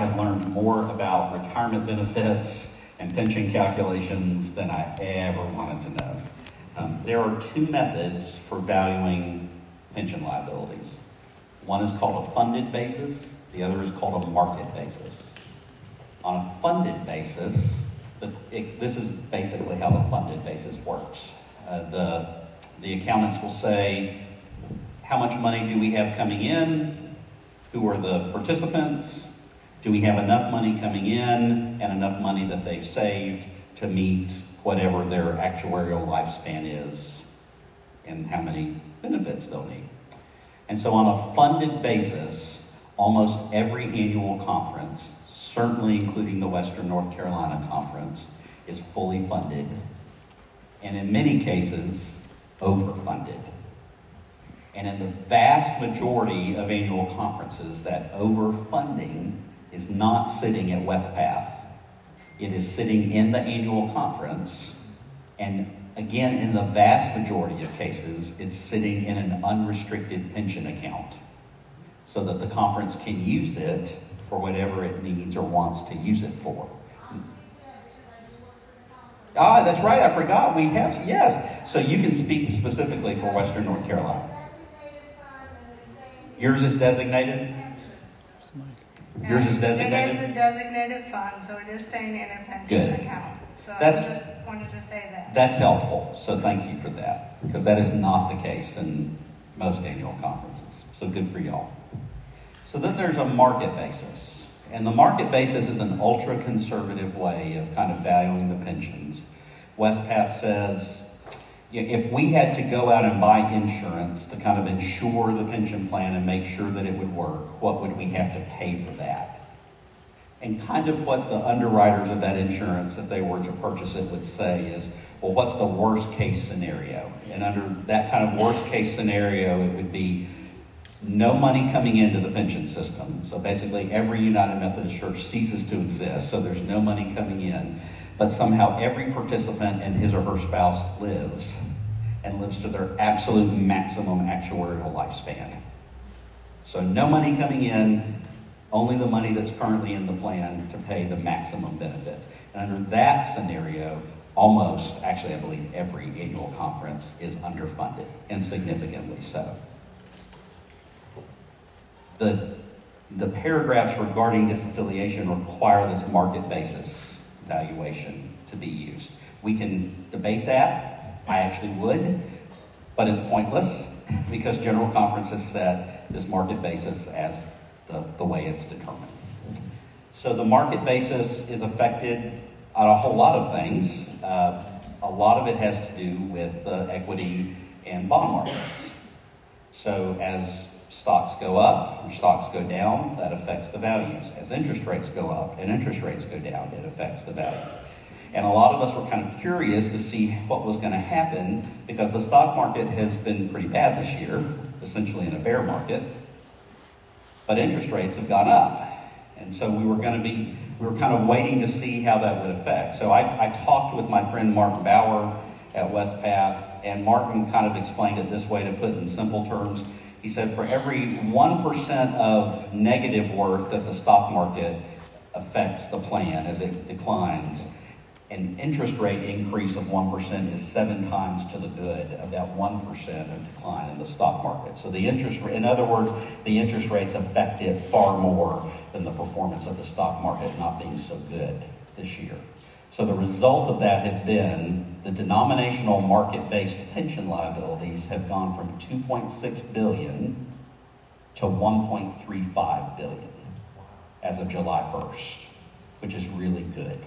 have learned more about retirement benefits and pension calculations than I ever wanted to know. Um, there are two methods for valuing pension liabilities. One is called a funded basis, the other is called a market basis. On a funded basis, it, this is basically how the funded basis works. Uh, the, the accountants will say, how much money do we have coming in? Who are the participants? Do we have enough money coming in and enough money that they've saved to meet whatever their actuarial lifespan is and how many benefits they'll need? And so, on a funded basis, almost every annual conference certainly including the Western North Carolina Conference, is fully funded, and in many cases, overfunded. And in the vast majority of annual conferences, that overfunding is not sitting at Wespath. It is sitting in the annual conference. And again, in the vast majority of cases, it's sitting in an unrestricted pension account so that the conference can use it for whatever it needs or wants to use it for. Ah, that's right. I forgot. We have, yes. So you can speak specifically for Western North Carolina. Yours is designated? Yours is designated? It is a designated fund, so it is staying in a pension Good. account. So That's- I just wanted to say that. That's helpful. So thank you for that, because that is not the case in most annual conferences. So good for y'all. So then there's a market basis. And the market basis is an ultra conservative way of kind of valuing the pensions. Wespath says if we had to go out and buy insurance to kind of insure the pension plan and make sure that it would work, what would we have to pay for that? And kind of what the underwriters of that insurance, if they were to purchase it, would say is, well, what's the worst case scenario? And under that kind of worst case scenario, it would be no money coming into the pension system. So basically, every United Methodist Church ceases to exist, so there's no money coming in. But somehow, every participant and his or her spouse lives and lives to their absolute maximum actuarial lifespan. So, no money coming in, only the money that's currently in the plan to pay the maximum benefits. And under that scenario, almost, actually, I believe every annual conference is underfunded, and significantly so the, the paragraphs regarding disaffiliation require this market basis valuation to be used. We can debate that. I actually would, but it's pointless because General Conference has set this market basis as the, the way it's determined. So the market basis is affected on a whole lot of things. Uh, a lot of it has to do with the equity and bond markets. So as stocks go up stocks go down, that affects the values. As interest rates go up and interest rates go down, it affects the value. And a lot of us were kind of curious to see what was going to happen because the stock market has been pretty bad this year, essentially in a bear market. But interest rates have gone up. And so we were going to be, we were kind of waiting to see how that would affect. So I, I talked with my friend Martin Bauer at Wespath, and Martin kind of explained it this way to put it in simple terms. He said for every 1% of negative worth that the stock market affects the plan as it declines, an interest rate increase of 1% is seven times to the good of that 1% of decline in the stock market. So the interest in other words, the interest rates affect it far more than the performance of the stock market not being so good this year. So the result of that has been the denominational market-based pension liabilities have gone from 2.6 billion to 1.35 billion as of July 1st, which is really good.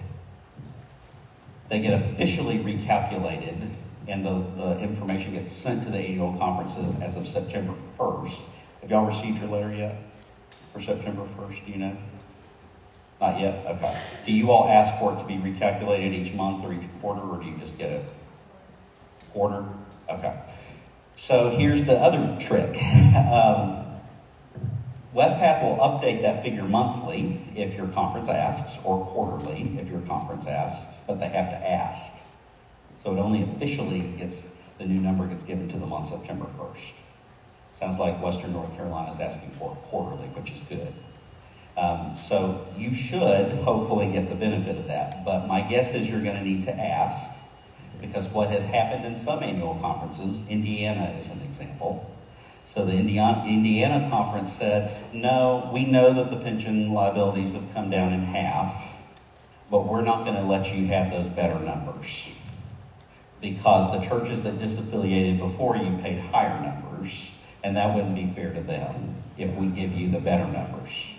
They get officially recalculated and the, the information gets sent to the annual conferences as of September 1st. Have y'all received your letter yet for September 1st? Do you know? Not yet? Okay. Do you all ask for it to be recalculated each month or each quarter, or do you just get a quarter? Okay. So here's the other trick. Um, Wespath will update that figure monthly if your conference asks, or quarterly if your conference asks, but they have to ask. So it only officially gets, the new number gets given to them on September 1st. Sounds like Western North Carolina is asking for it quarterly, which is good. Um, so you should hopefully get the benefit of that. But my guess is you're going to need to ask because what has happened in some annual conferences, Indiana is an example. So the Indiana, Indiana conference said, no, we know that the pension liabilities have come down in half, but we're not going to let you have those better numbers because the churches that disaffiliated before you paid higher numbers, and that wouldn't be fair to them if we give you the better numbers.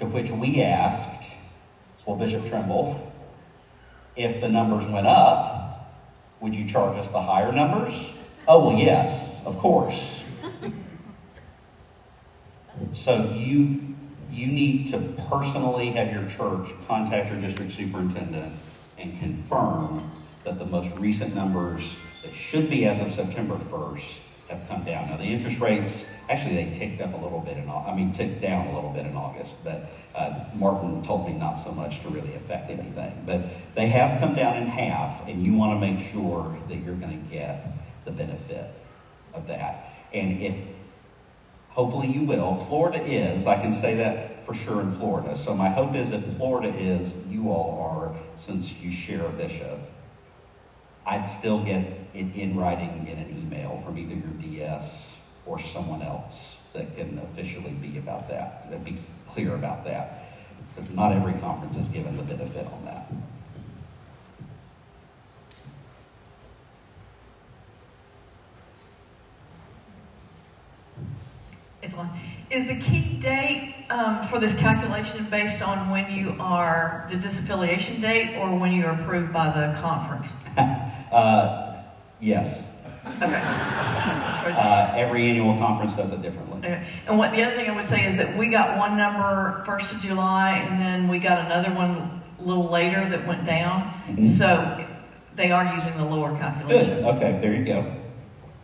To which we asked, well, Bishop Trimble, if the numbers went up, would you charge us the higher numbers? Oh, well, yes, of course. so you you need to personally have your church contact your district superintendent and confirm that the most recent numbers that should be as of September 1st have come down. Now, the interest rates, actually, they ticked up a little bit in, I mean, ticked down a little bit in August, but uh, Martin told me not so much to really affect anything. But they have come down in half, and you want to make sure that you're going to get the benefit of that. And if, hopefully you will, Florida is, I can say that for sure in Florida. So my hope is if Florida is, you all are, since you share a bishop I'd still get it in writing in an email from either your DS or someone else that can officially be about that, that be clear about that. Because not every conference is given the benefit on that. It's on. Is the key date um, for this calculation based on when you are the disaffiliation date or when you are approved by the conference? uh, yes. Okay. Uh, every annual conference does it differently. Okay. And what the other thing I would say is that we got one number first of July, and then we got another one a little later that went down. Mm-hmm. So they are using the lower calculation. Good. Okay. There you go.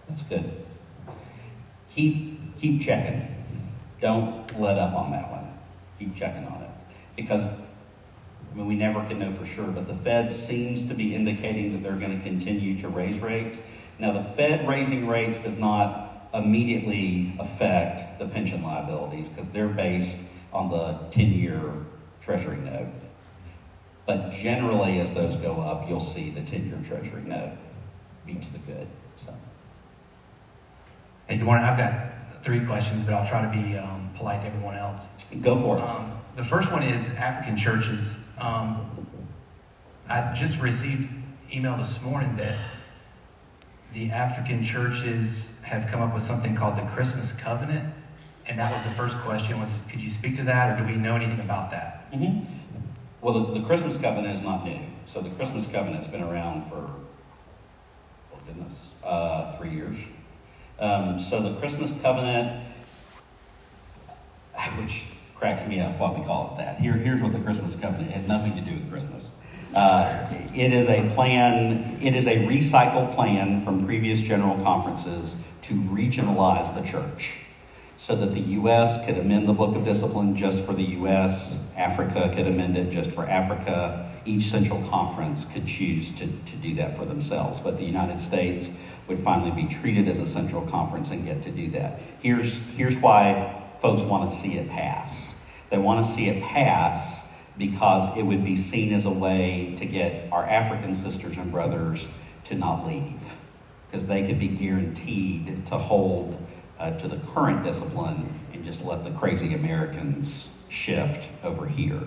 That's good. Keep keep checking. Don't let up on that one. Keep checking on it. Because, I mean, we never can know for sure, but the Fed seems to be indicating that they're going to continue to raise rates. Now, the Fed raising rates does not immediately affect the pension liabilities because they're based on the 10 year Treasury note. But generally, as those go up, you'll see the 10 year Treasury note be to the good. So. Hey, good morning. I've got three questions, but I'll try to be um, polite to everyone else. Go for it. Um, the first one is African churches. Um, I just received email this morning that the African churches have come up with something called the Christmas Covenant, and that was the first question: was could you speak to that, or do we know anything about that? Mm-hmm. Well, the, the Christmas Covenant is not new. So the Christmas Covenant's been around for, oh goodness, uh, three years. Um, so the Christmas covenant, which cracks me up, what we call it that. Here, here's what the Christmas covenant has nothing to do with Christmas. Uh, it is a plan, it is a recycled plan from previous general conferences to regionalize the church so that the U.S. could amend the Book of Discipline just for the U.S., Africa could amend it just for Africa. Each central conference could choose to, to do that for themselves, but the United States would finally be treated as a central conference and get to do that. Here's, here's why folks want to see it pass. They want to see it pass because it would be seen as a way to get our African sisters and brothers to not leave, because they could be guaranteed to hold uh, to the current discipline and just let the crazy Americans shift over here.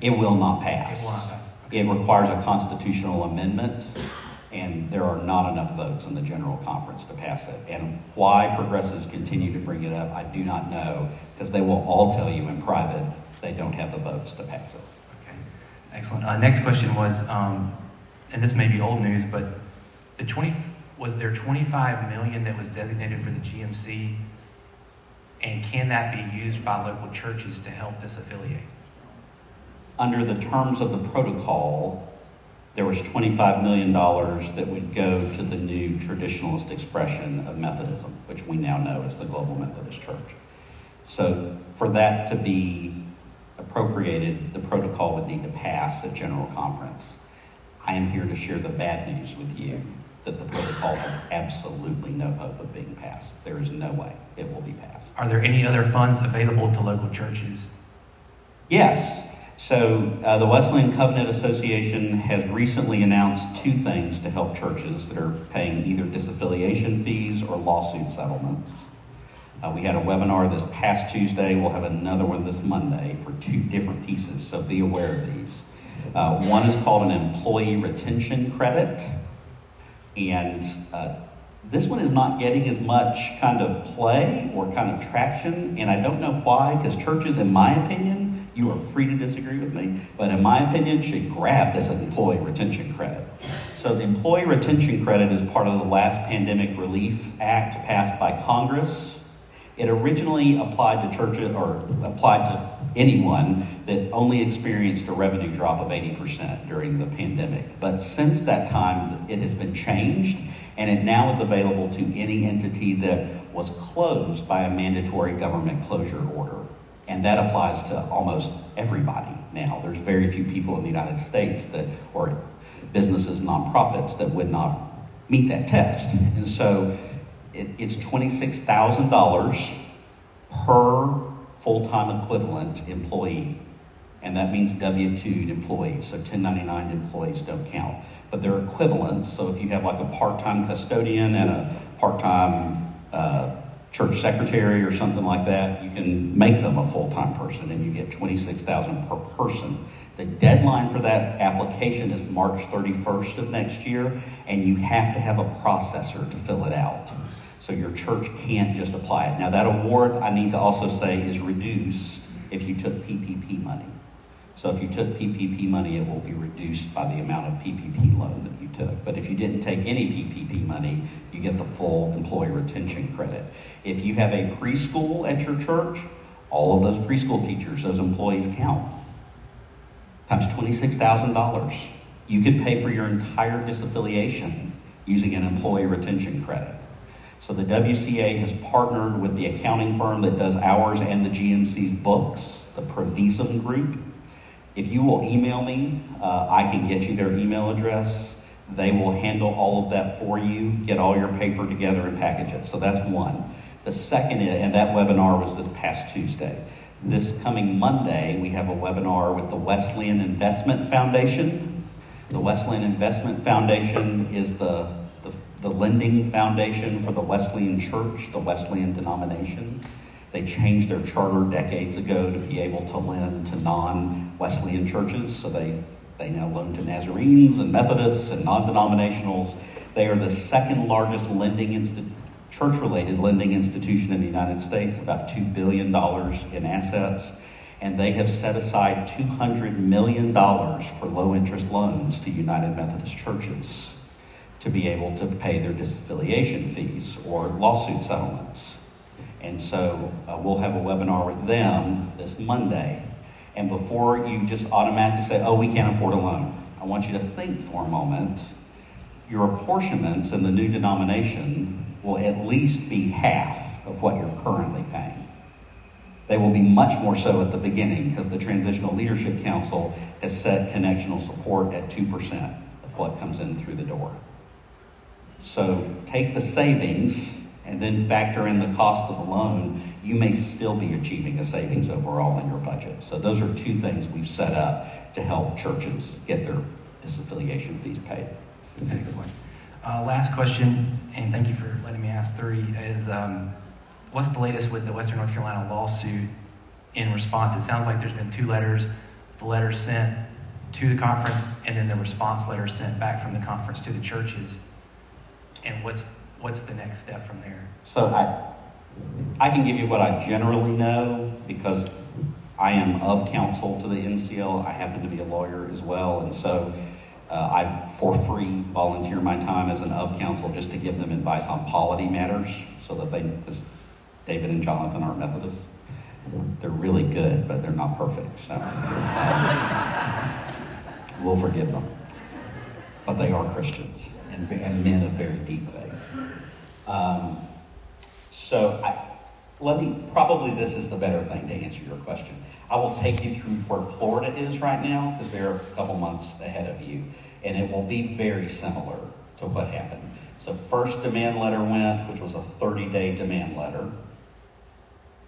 It will not pass. It requires a constitutional amendment and there are not enough votes in the general conference to pass it. And why progressives continue to bring it up, I do not know, because they will all tell you in private they don't have the votes to pass it. Okay, excellent. Uh, next question was, um, and this may be old news, but the 20 was there 25 million that was designated for the GMC, and can that be used by local churches to help disaffiliate? Under the terms of the protocol, there was $25 million that would go to the new traditionalist expression of Methodism, which we now know as the Global Methodist Church. So, for that to be appropriated, the protocol would need to pass at General Conference. I am here to share the bad news with you that the protocol has absolutely no hope of being passed. There is no way it will be passed. Are there any other funds available to local churches Yes. So uh, the Wesleyan Covenant Association has recently announced two things to help churches that are paying either disaffiliation fees or lawsuit settlements. Uh, we had a webinar this past Tuesday. We'll have another one this Monday for two different pieces, so be aware of these. Uh, one is called an employee retention credit, and uh, this one is not getting as much kind of play or kind of traction, and I don't know why, because churches, in my opinion, you are free to disagree with me, but in my opinion, should grab this employee retention credit. So, the employee retention credit is part of the last Pandemic Relief Act passed by Congress it originally applied to churches or applied to anyone that only experienced a revenue drop of 80% during the pandemic. But since that time, it has been changed and it now is available to any entity that was closed by a mandatory government closure order. And that applies to almost everybody now. There's very few people in the United States that, or businesses, nonprofits, that would not meet that test. And so it, it's $26,000 per full time equivalent employee. And that means W 2 employees. So 1099 employees don't count. But they're equivalents. So if you have like a part time custodian and a part time uh, church secretary or something like that, you can make them a full time person and you get 26000 per person. The deadline for that application is March 31st of next year, and you have to have a processor to fill it out. So your church can't just apply it. Now, that award, I need to also say, is reduced if you took PPP money. So if you took PPP money, it will be reduced by the amount of PPP loan that you took. But if you didn't take any PPP money, you get the full employee retention credit. If you have a preschool at your church, all of those preschool teachers, those employees count. Times $26,000. You could pay for your entire disaffiliation using an employee retention credit. So the WCA has partnered with the accounting firm that does ours and the GMC's books, the Provisum Group. If you will email me, uh, I can get you their email address. They will handle all of that for you, get all your paper together and package it. So that's one. The second, and that webinar was this past Tuesday. This coming Monday, we have a webinar with the Wesleyan Investment Foundation. The Wesleyan Investment Foundation is the the lending foundation for the Wesleyan Church, the Wesleyan denomination. They changed their charter decades ago to be able to lend to non Wesleyan churches, so they, they now loan to Nazarenes and Methodists and non denominationals. They are the second largest lending institution church related lending institution in the United States, about $2 billion in assets. And they have set aside $200 million for low interest loans to United Methodist churches to be able to pay their disaffiliation fees or lawsuit settlements. And so uh, we'll have a webinar with them this Monday. And before you just automatically say, oh, we can't afford a loan, I want you to think for a moment. Your apportionments in the new denomination will at least be half of what you're currently paying. They will be much more so at the beginning because the Transitional Leadership Council has set connectional support at 2% of what comes in through the door. So take the savings and then factor in the cost of the loan, you may still be achieving a savings overall in your budget. So those are two things we've set up to help churches get their disaffiliation fees paid. Excellent. Uh, last question, and thank you for letting me ask three, is um, what's the latest with the Western North Carolina lawsuit in response? It sounds like there's been two letters. The letter sent to the conference, and then the response letter sent back from the conference to the churches and what's what's the next step from there? So I I can give you what I generally know because I am of counsel to the NCL. I happen to be a lawyer as well, and so uh, I, for free, volunteer my time as an of counsel just to give them advice on polity matters, so that they, because David and Jonathan are Methodists, they're really good, but they're not perfect. So uh, we'll forgive them, but they are Christians and, and men of very deep faith. Um, so I, let me, probably this is the better thing to answer your question. I will take you through where Florida is right now because they're a couple months ahead of you, and it will be very similar to what happened. So, first demand letter went, which was a 30 day demand letter.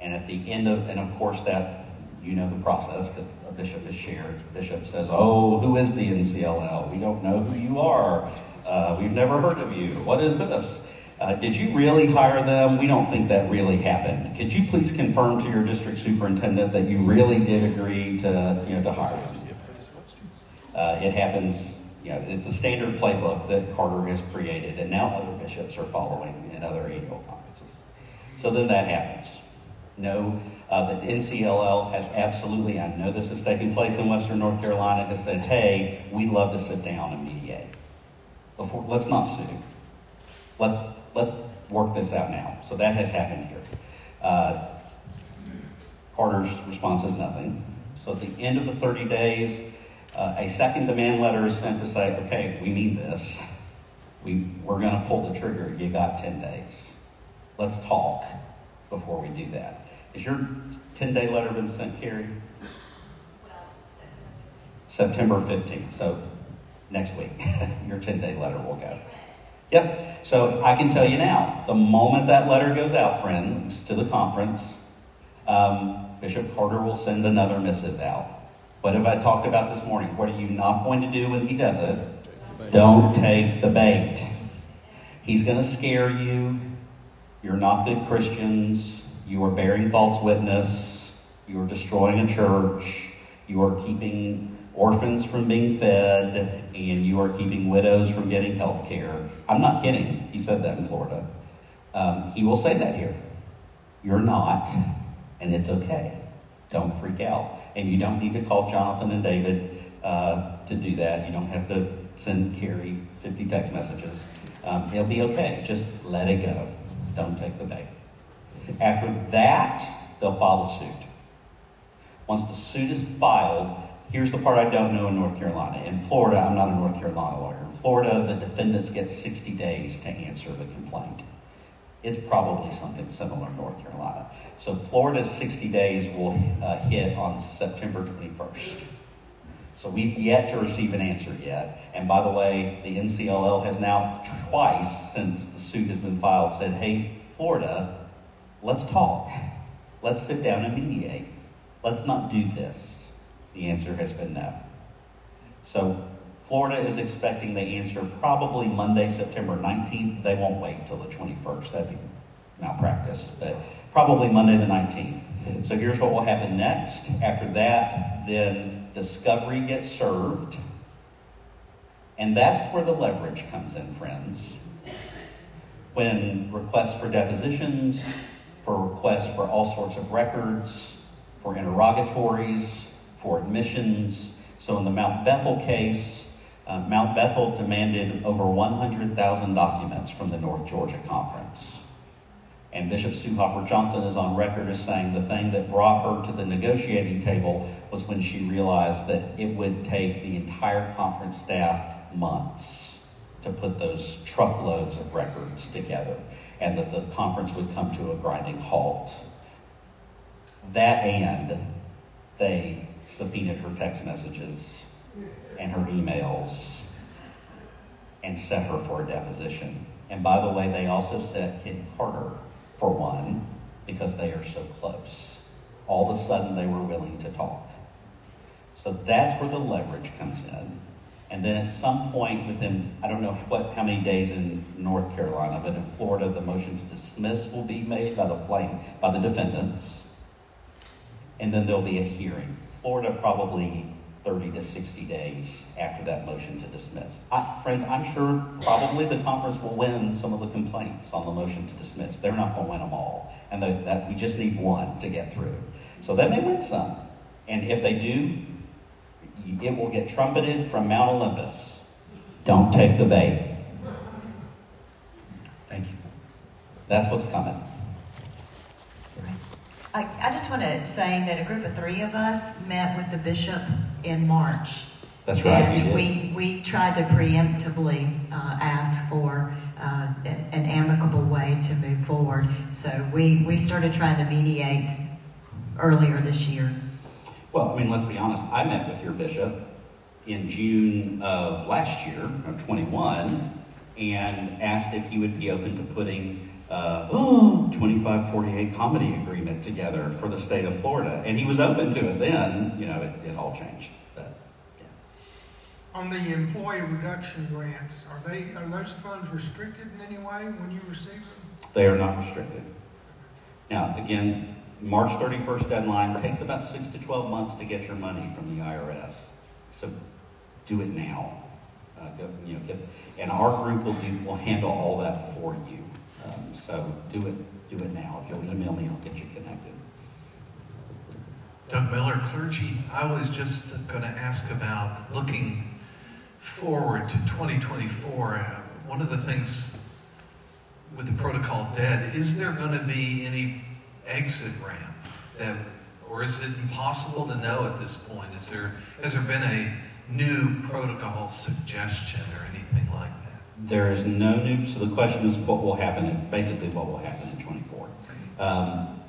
And at the end of, and of course, that you know the process because a bishop is shared. Bishop says, "Oh, who is the NCLL? We don't know who you are. Uh, we've never heard of you. What is this?" Uh, did you really hire them? We don't think that really happened. Could you please confirm to your district superintendent that you really did agree to, you know, to hire them? Uh, it happens, you know, it's a standard playbook that Carter has created, and now other bishops are following in other annual conferences. So then that happens. No, uh, the NCLL has absolutely, I know this is taking place in Western North Carolina, has said, hey, we'd love to sit down and mediate. Before, let's not sue. Let's let's work this out now. So that has happened here. Uh, Carter's response is nothing. So at the end of the 30 days, uh, a second demand letter is sent to say, okay, we need this. We, we're going to pull the trigger. You got 10 days. Let's talk before we do that. Has your 10 day letter been sent, Carrie? Well, September 15th. So next week, your 10 day letter will go. Yep. So I can tell you now, the moment that letter goes out, friends, to the conference, um, Bishop Carter will send another missive out. What have I talked about this morning? What are you not going to do when he does it? Don't take the bait. He's going to scare you. You're not good Christians. You are bearing false witness. You are destroying a church. You are keeping orphans from being fed, and you are keeping widows from getting health care. I'm not kidding. He said that in Florida. Um, he will say that here. You're not, and it's okay. Don't freak out. And you don't need to call Jonathan and David uh, to do that. You don't have to send Carrie 50 text messages. Um, it'll be okay. Just let it go. Don't take the bait. After that, they'll file the suit. Once the suit is filed, Here's the part I don't know in North Carolina. In Florida, I'm not a North Carolina lawyer. In Florida, the defendants get 60 days to answer the complaint. It's probably something similar in North Carolina. So Florida's 60 days will uh, hit on September 21st. So we've yet to receive an answer yet. And by the way, the NCLL has now twice since the suit has been filed said, hey, Florida, let's talk. Let's sit down and mediate. Let's not do this. The answer has been no. So Florida is expecting the answer probably Monday, September 19th. They won't wait until the 21st. That'd be malpractice, but probably Monday the 19th. So here's what will happen next. After that, then discovery gets served. And that's where the leverage comes in, friends. When requests for depositions, for requests for all sorts of records, for interrogatories, for admissions. So in the Mount Bethel case, uh, Mount Bethel demanded over 100,000 documents from the North Georgia Conference. And Bishop Sue Haupert-Johnson is on record as saying the thing that brought her to the negotiating table was when she realized that it would take the entire conference staff months to put those truckloads of records together and that the conference would come to a grinding halt. That and they subpoenaed her text messages and her emails and set her for a deposition. And by the way, they also set Ken Carter for one because they are so close. All of a sudden, they were willing to talk. So that's where the leverage comes in. And then at some point within, I don't know what, how many days in North Carolina, but in Florida, the motion to dismiss will be made by the plain, by the defendants. And then there'll be a hearing. Florida probably 30 to 60 days after that motion to dismiss. I, friends, I'm sure probably the conference will win some of the complaints on the motion to dismiss. They're not going to win them all. And the, that we just need one to get through. So they may win some. And if they do, it will get trumpeted from Mount Olympus. Don't take the bait. Thank you. That's what's coming. I, I just want to say that a group of three of us met with the bishop in March. That's right. And we, we tried to preemptively uh, ask for uh, an amicable way to move forward. So we, we started trying to mediate earlier this year. Well, I mean, let's be honest. I met with your bishop in June of last year, of 21, and asked if he would be open to putting uh, 2548 comity agreement together for the state of Florida. And he was open to it then, you know, it, it all changed. But, yeah. On the employee reduction grants, are they, are those funds restricted in any way when you receive them? They are not restricted. Now, again, March 31st deadline takes about six to 12 months to get your money from the IRS. So do it now. Uh, go, you know, get, and our group will do will handle all that for you. Um, so do it do it now. If you'll email me, I'll get you connected. Doug Miller, clergy. I was just going to ask about looking forward to 2024. Uh, one of the things with the protocol dead, is there going to be any exit ramp that, or is it impossible to know at this point? Is there has there been a new protocol suggestion or? There is no new. So the question is, what will happen? Basically, what will happen in 24? Um,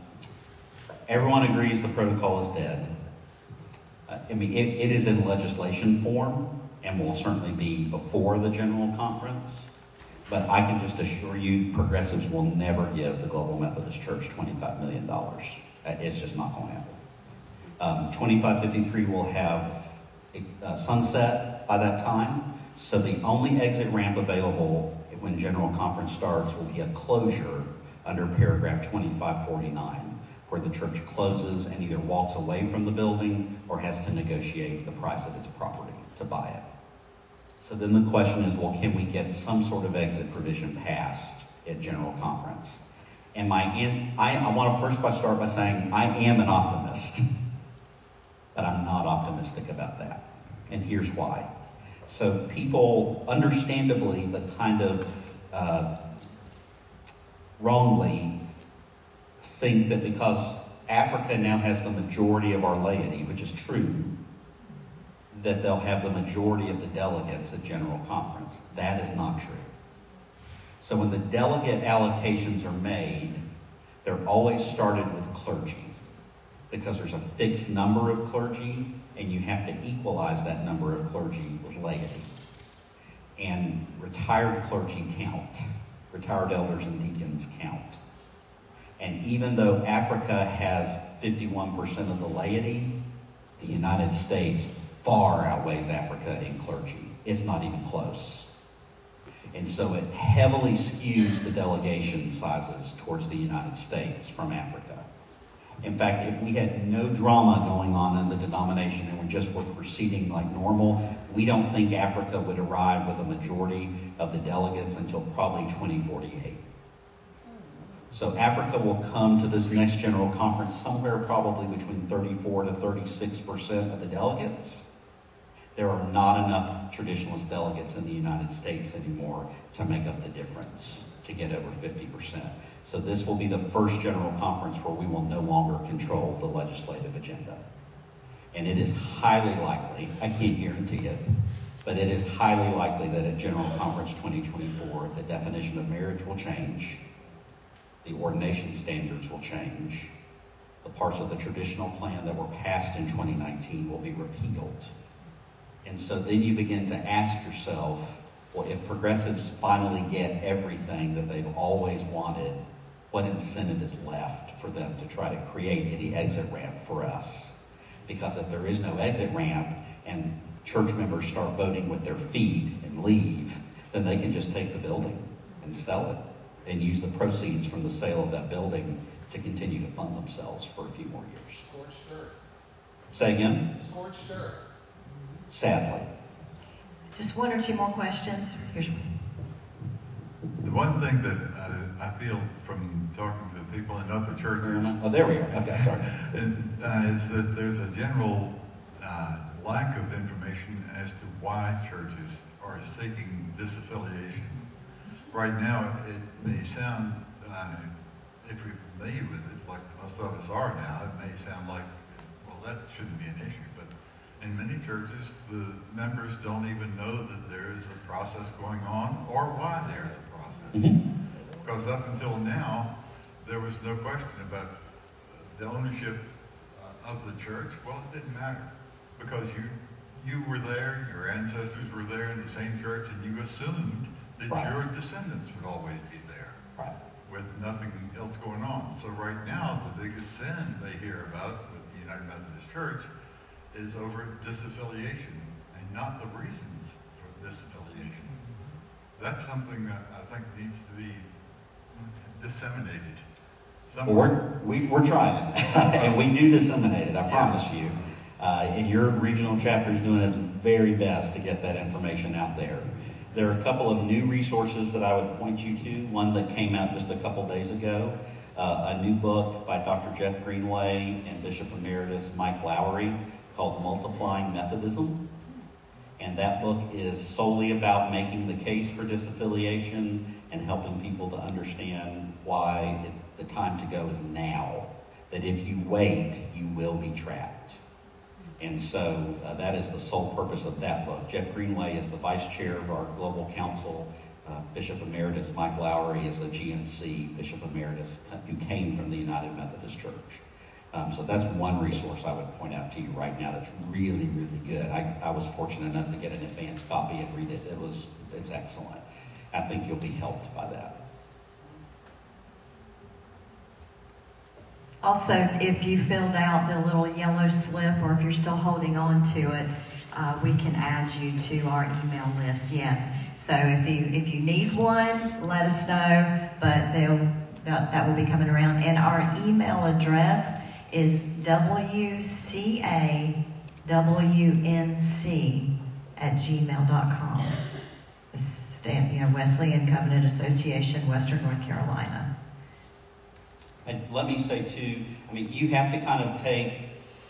everyone agrees the protocol is dead. Uh, I mean, it, it is in legislation form and will certainly be before the general conference. But I can just assure you, progressives will never give the Global Methodist Church $25 million. Uh, it's just not going to happen. Um, 2553 will have uh, sunset by that time. So the only exit ramp available when General Conference starts will be a closure under paragraph 2549, where the church closes and either walks away from the building or has to negotiate the price of its property to buy it. So then the question is, well, can we get some sort of exit provision passed at General Conference? And my, I, I want to first start by saying I am an optimist, but I'm not optimistic about that. And here's why. So people, understandably, but kind of uh, wrongly, think that because Africa now has the majority of our laity, which is true, that they'll have the majority of the delegates at General Conference. That is not true. So when the delegate allocations are made, they're always started with clergy because there's a fixed number of clergy and you have to equalize that number of clergy with laity. And retired clergy count, retired elders and deacons count. And even though Africa has 51% of the laity, the United States far outweighs Africa in clergy. It's not even close. And so it heavily skews the delegation sizes towards the United States from Africa. In fact, if we had no drama going on in the denomination and we just were proceeding like normal, we don't think Africa would arrive with a majority of the delegates until probably 2048. So Africa will come to this next general conference somewhere probably between 34 to 36 percent of the delegates there are not enough traditionalist delegates in the United States anymore to make up the difference, to get over 50%. So this will be the first general conference where we will no longer control the legislative agenda. And it is highly likely, I can't guarantee it, but it is highly likely that at General Conference 2024, the definition of marriage will change, the ordination standards will change, the parts of the traditional plan that were passed in 2019 will be repealed and so then you begin to ask yourself, well, if progressives finally get everything that they've always wanted, what incentive is left for them to try to create any exit ramp for us? Because if there is no exit ramp and church members start voting with their feet and leave, then they can just take the building and sell it and use the proceeds from the sale of that building to continue to fund themselves for a few more years. Scorched earth. Say again? Scorched earth sadly. Just one or two more questions. Here's the one thing that uh, I feel from talking to people in other churches. Oh, there we are. Okay, sorry. and, uh, is that there's a general uh, lack of information as to why churches are seeking disaffiliation. Right now, it may sound, uh, if you're familiar with it, like most of us are now, it may sound like, well, that shouldn't be an issue in many churches, the members don't even know that there is a process going on or why there is a process. Mm-hmm. Because up until now, there was no question about the ownership uh, of the church. Well, it didn't matter because you you were there, your ancestors were there in the same church, and you assumed that right. your descendants would always be there. Right. with nothing else going on. So right now, the biggest sin they hear about with the United Methodist Church is over disaffiliation and not the reasons for disaffiliation. That's something that I think needs to be disseminated. Well, we're, we, we're trying, and we do disseminate it, I promise you. Uh, and your regional chapter is doing its very best to get that information out there. There are a couple of new resources that I would point you to. One that came out just a couple days ago, uh, a new book by Dr. Jeff Greenway and Bishop Emeritus Mike Lowry called Multiplying Methodism. And that book is solely about making the case for disaffiliation and helping people to understand why it, the time to go is now. That if you wait, you will be trapped. And so uh, that is the sole purpose of that book. Jeff Greenway is the vice chair of our global council. Uh, Bishop Emeritus Mike Lowry is a GMC Bishop Emeritus who came from the United Methodist Church. Um, so that's one resource I would point out to you right now that's really, really good. I, I was fortunate enough to get an advanced copy and read it. It was, it's excellent. I think you'll be helped by that. Also, if you filled out the little yellow slip or if you're still holding on to it, uh, we can add you to our email list. Yes. So if you if you need one, let us know. But they'll that, that will be coming around. And our email address is wcawnc at gmail.com. It's you know, Wesleyan Covenant Association, Western North Carolina. And let me say too, I mean, you have to kind of take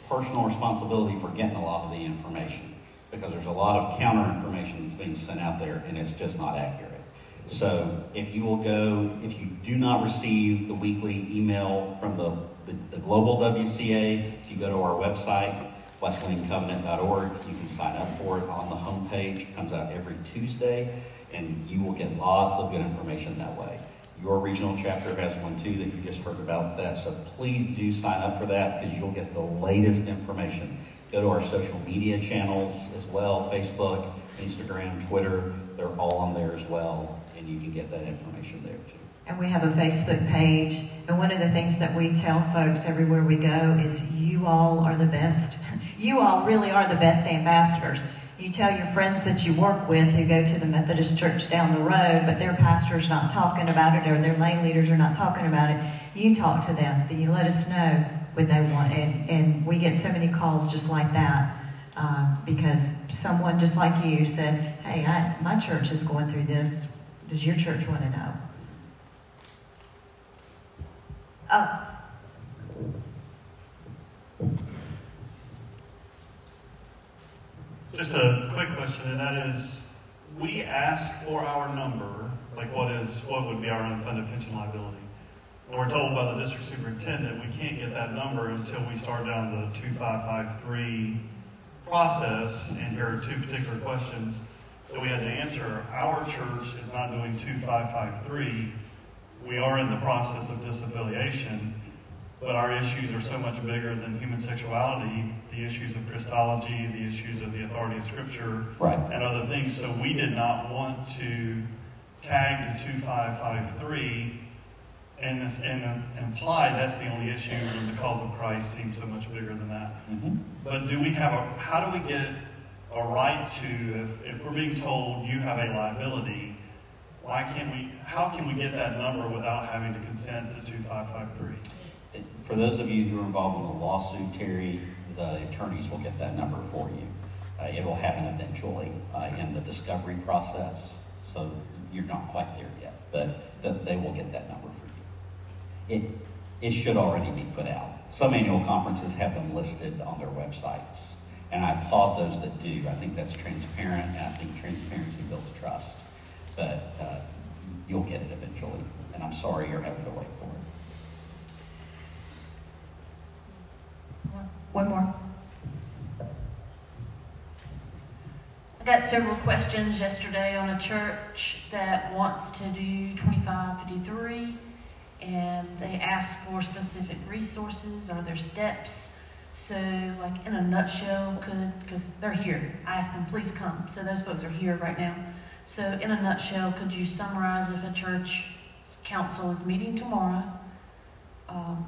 personal responsibility for getting a lot of the information because there's a lot of counter information that's being sent out there and it's just not accurate. So if you will go, if you do not receive the weekly email from the, the, the global WCA, if you go to our website, wesleyancovenant.org, you can sign up for it on the homepage. It comes out every Tuesday and you will get lots of good information that way. Your regional chapter has one too that you just heard about that. So please do sign up for that because you'll get the latest information. Go to our social media channels as well Facebook, Instagram, Twitter. They're all on there as well. And you can get that information there too. And we have a Facebook page. And one of the things that we tell folks everywhere we go is you all are the best. You all really are the best ambassadors. You tell your friends that you work with who go to the Methodist church down the road, but their pastor's not talking about it or their lay leaders are not talking about it. You talk to them. Then you let us know when they want. it. and we get so many calls just like that uh, because someone just like you said, hey, I, my church is going through this. Does your church want to know? Oh. Just a quick question, and that is, we ask for our number, like what is what would be our unfunded pension liability. And we're told by the district superintendent we can't get that number until we start down the 2553 process. And here are two particular questions that we had to answer. Our church is not doing 2553. We are in the process of disaffiliation. But our issues are so much bigger than human sexuality, the issues of Christology, the issues of the authority of Scripture, right. and other things. So we did not want to tag to 2553 and, this, and uh, imply that's the only issue and the cause of Christ seems so much bigger than that. Mm-hmm. But do we have a, how do we get a right to, if, if we're being told you have a liability, why can't we, how can we get that number without having to consent to 2553? for those of you who are involved in the lawsuit, Terry, the attorneys will get that number for you. Uh, it will happen eventually uh, in the discovery process, so you're not quite there yet, but the, they will get that number for you. It, it should already be put out. Some annual conferences have them listed on their websites, and I applaud those that do. I think that's transparent, and I think transparency builds trust. But uh, you'll get it eventually, and I'm sorry you're having to wait for it. One more. I got several questions yesterday on a church that wants to do 2553 and they asked for specific resources. Are there steps? So, like in a nutshell, could, because they're here, I asked them, please come. So, those folks are here right now. So, in a nutshell, could you summarize if a church council is meeting tomorrow. Um,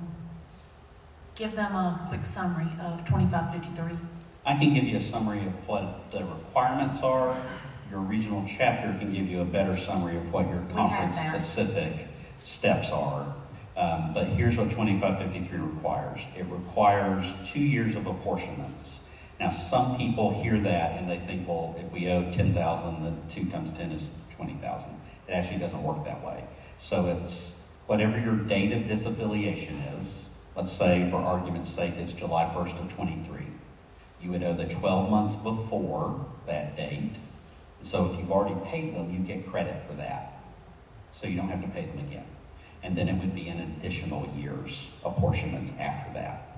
give them a quick summary of 2553. I can give you a summary of what the requirements are. Your regional chapter can give you a better summary of what your conference specific steps are. Um, but here's what 2553 requires it requires two years of apportionments. Now, some people hear that and they think, well, if we owe 10,000, then 2 times 10 is 20,000. It actually doesn't work that way. So it's whatever your date of disaffiliation is. Let's say, for argument's sake, it's July 1st of 23. You would owe the 12 months before that date. So if you've already paid them, you get credit for that. So you don't have to pay them again. And then it would be an additional year's apportionments after that.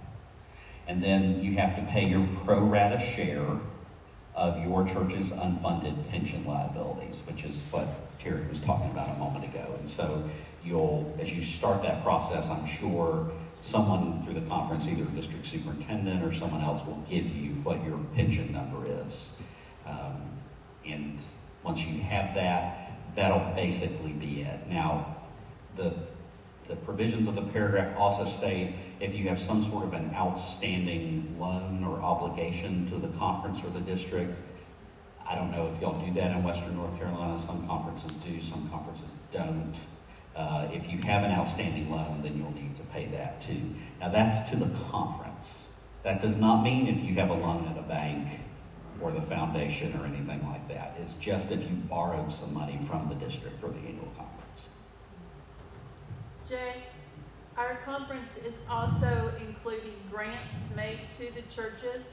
And then you have to pay your pro rata share of your church's unfunded pension liabilities, which is what Terry was talking about a moment ago. And so you'll, as you start that process, I'm sure someone through the conference, either district superintendent or someone else, will give you what your pension number is. Um, and once you have that, that'll basically be it. Now, the the provisions of the paragraph also state if you have some sort of an outstanding loan or obligation to the conference or the district. I don't know if y'all do that in Western North Carolina. Some conferences do, some conferences don't. Uh, if you have an outstanding loan, then you'll need to pay that too. Now, that's to the conference. That does not mean if you have a loan at a bank or the foundation or anything like that. It's just if you borrowed some money from the district or the annual conference. Jay, our conference is also including grants made to the churches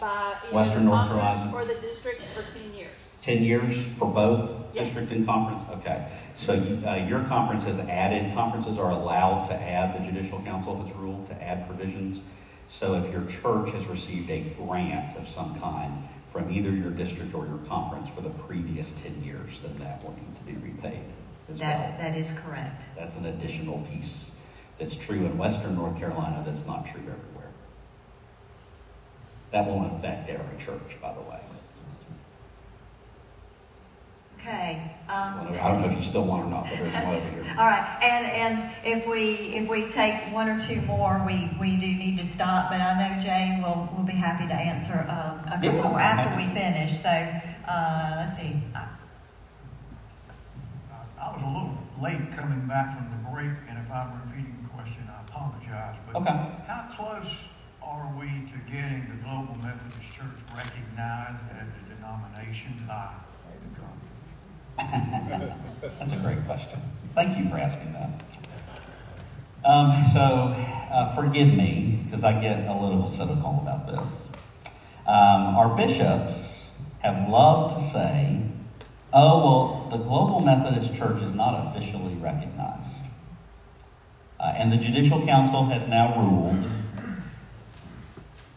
by Western North Carolina. or the districts for ten years. 10 years for both Yes. district and conference? Okay. So you, uh, your conference has added, conferences are allowed to add, the judicial council has ruled to add provisions. So if your church has received a grant of some kind from either your district or your conference for the previous 10 years, then that will need to be repaid as well. That, that is correct. That's an additional piece that's true in Western North Carolina that's not true everywhere. That won't affect every church, by the way. Okay. Um, I don't know if you still want or not, but there's one over here. All right, and, and if we, if we take one or two more, we, we do need to stop, but I know Jay will, will be happy to answer um, a couple Yeah, more after we finish, so, uh, let's see. I was a little late coming back from the break, and if I'm repeating the question, I apologize. But Okay. how close are we to getting the Global Methodist Church recognized as a denomination by the conference? That's a great question. Thank you for asking that. Um, so, uh, forgive me because I get a little cynical about this. Um, our bishops have loved to say, oh, well, the Global Methodist Church is not officially recognized. Uh, and the Judicial Council has now ruled,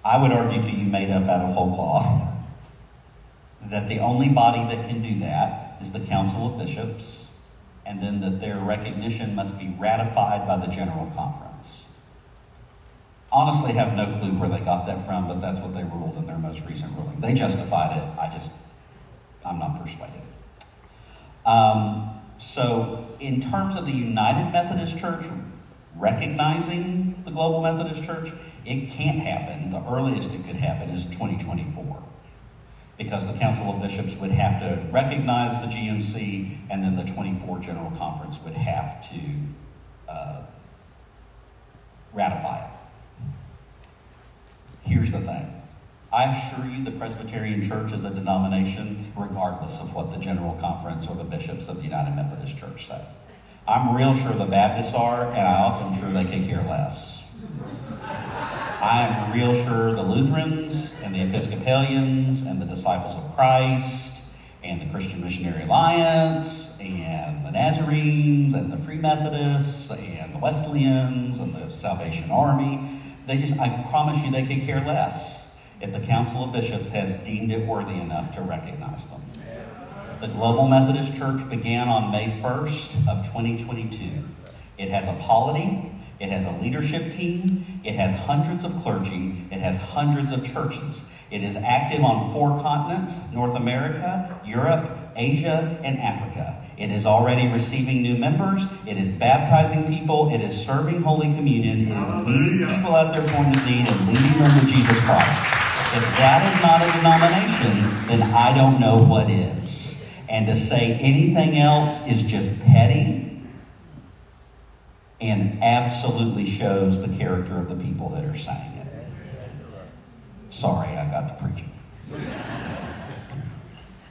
I would argue to you made up out of whole cloth, that the only body that can do that is the Council of Bishops, and then that their recognition must be ratified by the General Conference. Honestly, have no clue where they got that from, but that's what they ruled in their most recent ruling. They justified it. I just, I'm not persuaded. Um, so, in terms of the United Methodist Church recognizing the Global Methodist Church, it can't happen. The earliest it could happen is 2024 because the Council of Bishops would have to recognize the GMC, and then the 24 General Conference would have to uh, ratify it. Here's the thing I assure you, the Presbyterian Church is a denomination regardless of what the General Conference or the bishops of the United Methodist Church say. I'm real sure the Baptists are, and I also am sure they could care less. I'm real sure the Lutherans and the Episcopalians and the Disciples of Christ and the Christian Missionary Alliance and the Nazarenes and the Free Methodists and the Wesleyans and the Salvation Army, they just, I promise you, they could care less if the Council of Bishops has deemed it worthy enough to recognize them. The Global Methodist Church began on May 1st of 2022. It has a polity, it has a leadership team. It has hundreds of clergy. It has hundreds of churches. It is active on four continents North America, Europe, Asia, and Africa. It is already receiving new members. It is baptizing people. It is serving Holy Communion. It is meeting people at their point of need and leading them to Jesus Christ. If that is not a denomination, then I don't know what is. And to say anything else is just petty and absolutely shows the character of the people that are saying it. Sorry, I got to preaching.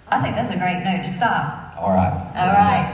I think that's a great note to stop. All right. All right.